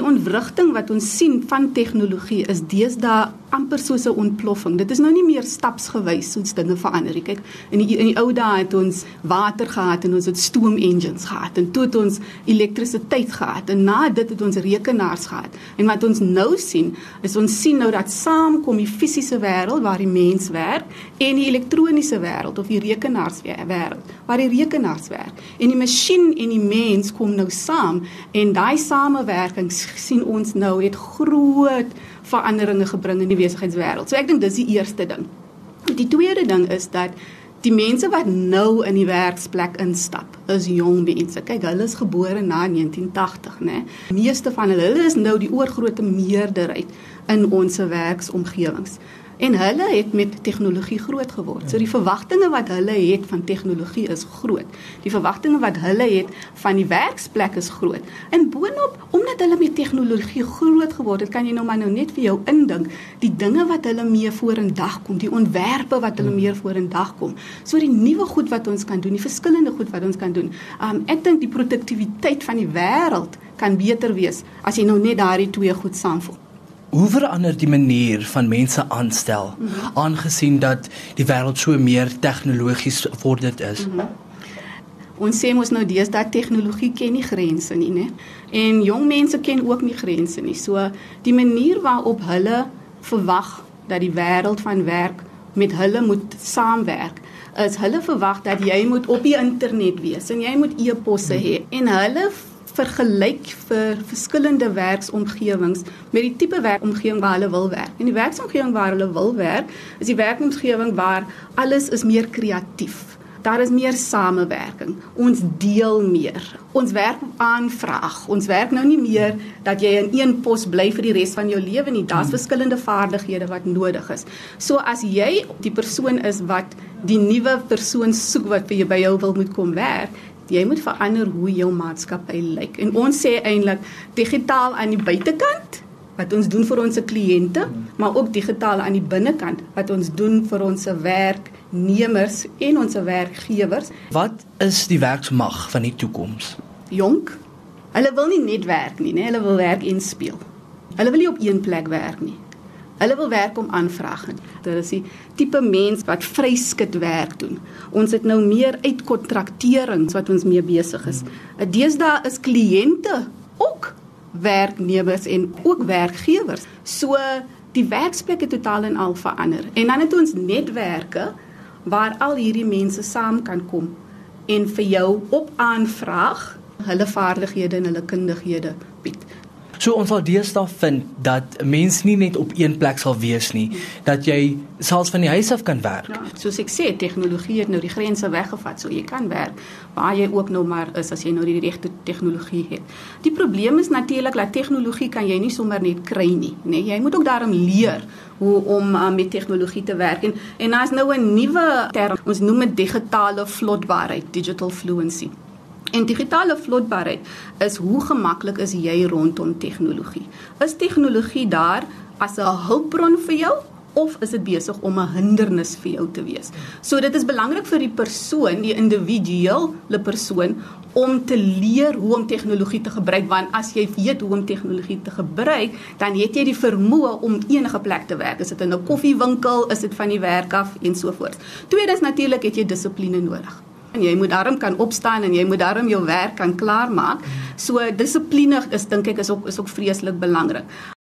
Die ontwrigting wat ons sien van tegnologie is deesdae amper soos 'n ontploffing. Dit is nou nie meer stapsgewys soos dinge verander nie. Kyk, in die in die ou dae het ons water gehad en ons het stoom engines gehad en toe het ons elektrisiteit gehad en na dit het ons rekenaars gehad. En wat ons nou sien, is ons sien nou dat saamkom die fisiese wêreld waar die mens werk en die elektroniese wêreld of die rekenaars wêreld waar die rekenaars werk. En die masjien en die mens kom nou saam en daai samewerking sien ons nou het groot veranderinge gebring in die besigheidswêreld. So ek dink dis die eerste ding. Die tweede ding is dat die mense wat nou in die werksplek instap, is jong mense. Kyk, hulle is gebore na 1980, né? Meeste van hulle, hulle is nou die oorgrootste meerderheid in ons werksomgewings en hulle het met tegnologie groot geword. So die verwagtinge wat hulle het van tegnologie is groot. Die verwagtinge wat hulle het van die werksplek is groot. En boonop, omdat hulle met tegnologie groot geword het, kan jy nou maar nou net vir jou indink die dinge wat hulle mee vorendag kom, die ontwerpe wat hulle meer vorendag kom. So die nuwe goed wat ons kan doen, die verskillende goed wat ons kan doen. Um ek dink die produktiwiteit van die wêreld kan beter wees as jy nou net daardie twee goed saamvoeg hoe verander die manier van mense aanstel mm -hmm. aangesien dat die wêreld so meer tegnologies vorderd is? Mm -hmm. Ons sê mos nou deesdae tegnologie ken nie grense nie, né? En jong mense ken ook nie grense nie. So die manier waarop hulle verwag dat die wêreld van werk met hulle moet saamwerk is hulle verwag dat jy moet op die internet wees en jy moet e-posse hê en hulle vergelyk vir verskillende werksomgewings met die tipe werkomgewing waar hulle wil werk. En die werksomgewing waar hulle wil werk, is die werkomgewing waar alles is meer kreatief. Daar is meer samewerking. Ons deel meer. Ons werk aanvraag. Ons werk nou nie meer dat jy in een pos bly vir die res van jou lewe nie. Daar's hmm. verskillende vaardighede wat nodig is. So as jy die persoon is wat die nuwe persoon soek wat vir jou by jou wil moet kom werk, jy moet verander hoe jou maatskappy lyk. En ons sê eintlik digitaal aan die buitekant wat ons doen vir ons kliënte, maar ook digitaal aan die binnekant wat ons doen vir ons werknemers en ons werkgewers. Wat is die werksmag van die toekoms? Jonk. Hulle wil nie net werk nie, nee, hulle wil werk en speel. Hulle wil nie op een plek werk nie. Hulle wil werk om aanvraag. Dit is die tipe mens wat vryskut werk doen. Ons het nou meer uitkontrakterings wat ons mee besig is. Deesdae is kliënte ook werknemers en ook werkgewers. So die werksplek het totaal en al verander. En dan het ons netwerke waar al hierdie mense saam kan kom en vir jou op aanvraag hulle vaardighede en hulle kundighede. So ons sal deesdae vind dat 'n mens nie net op een plek sal wees nie, dat jy selfs van die huis af kan werk. Ja, soos ek sê, tegnologie het nou die grense weggevat, so jy kan werk waar jy ook nou maar is as jy nou die regte tegnologie het. Die probleem is natuurlik dat tegnologie kan jy nie sommer net kry nie, nê? Nee, jy moet ook daarom leer hoe om uh, met tegnologie te werk en en daar's nou 'n nuwe term, ons noem dit digitale vlotbaarheid, digital fluency. En digitale vlotbaarheid is hoe gemaklik is jy rondom tegnologie? Is tegnologie daar as 'n hulpbron vir jou of is dit besig om 'n hindernis vir jou te wees? So dit is belangrik vir die persoon, die individuele persoon om te leer hoe om tegnologie te gebruik want as jy weet hoe om tegnologie te gebruik, dan het jy die vermoë om enige plek te werk. Is dit in 'n koffiewinkel, is dit van die werk af en so voort. Tweedens natuurlik het jy dissipline nodig. En jy moet daarom kan opstaan en jy moet daarom jou werk kan klaarmaak. So dissipline is dink ek is ook is ook vreeslik belangrik.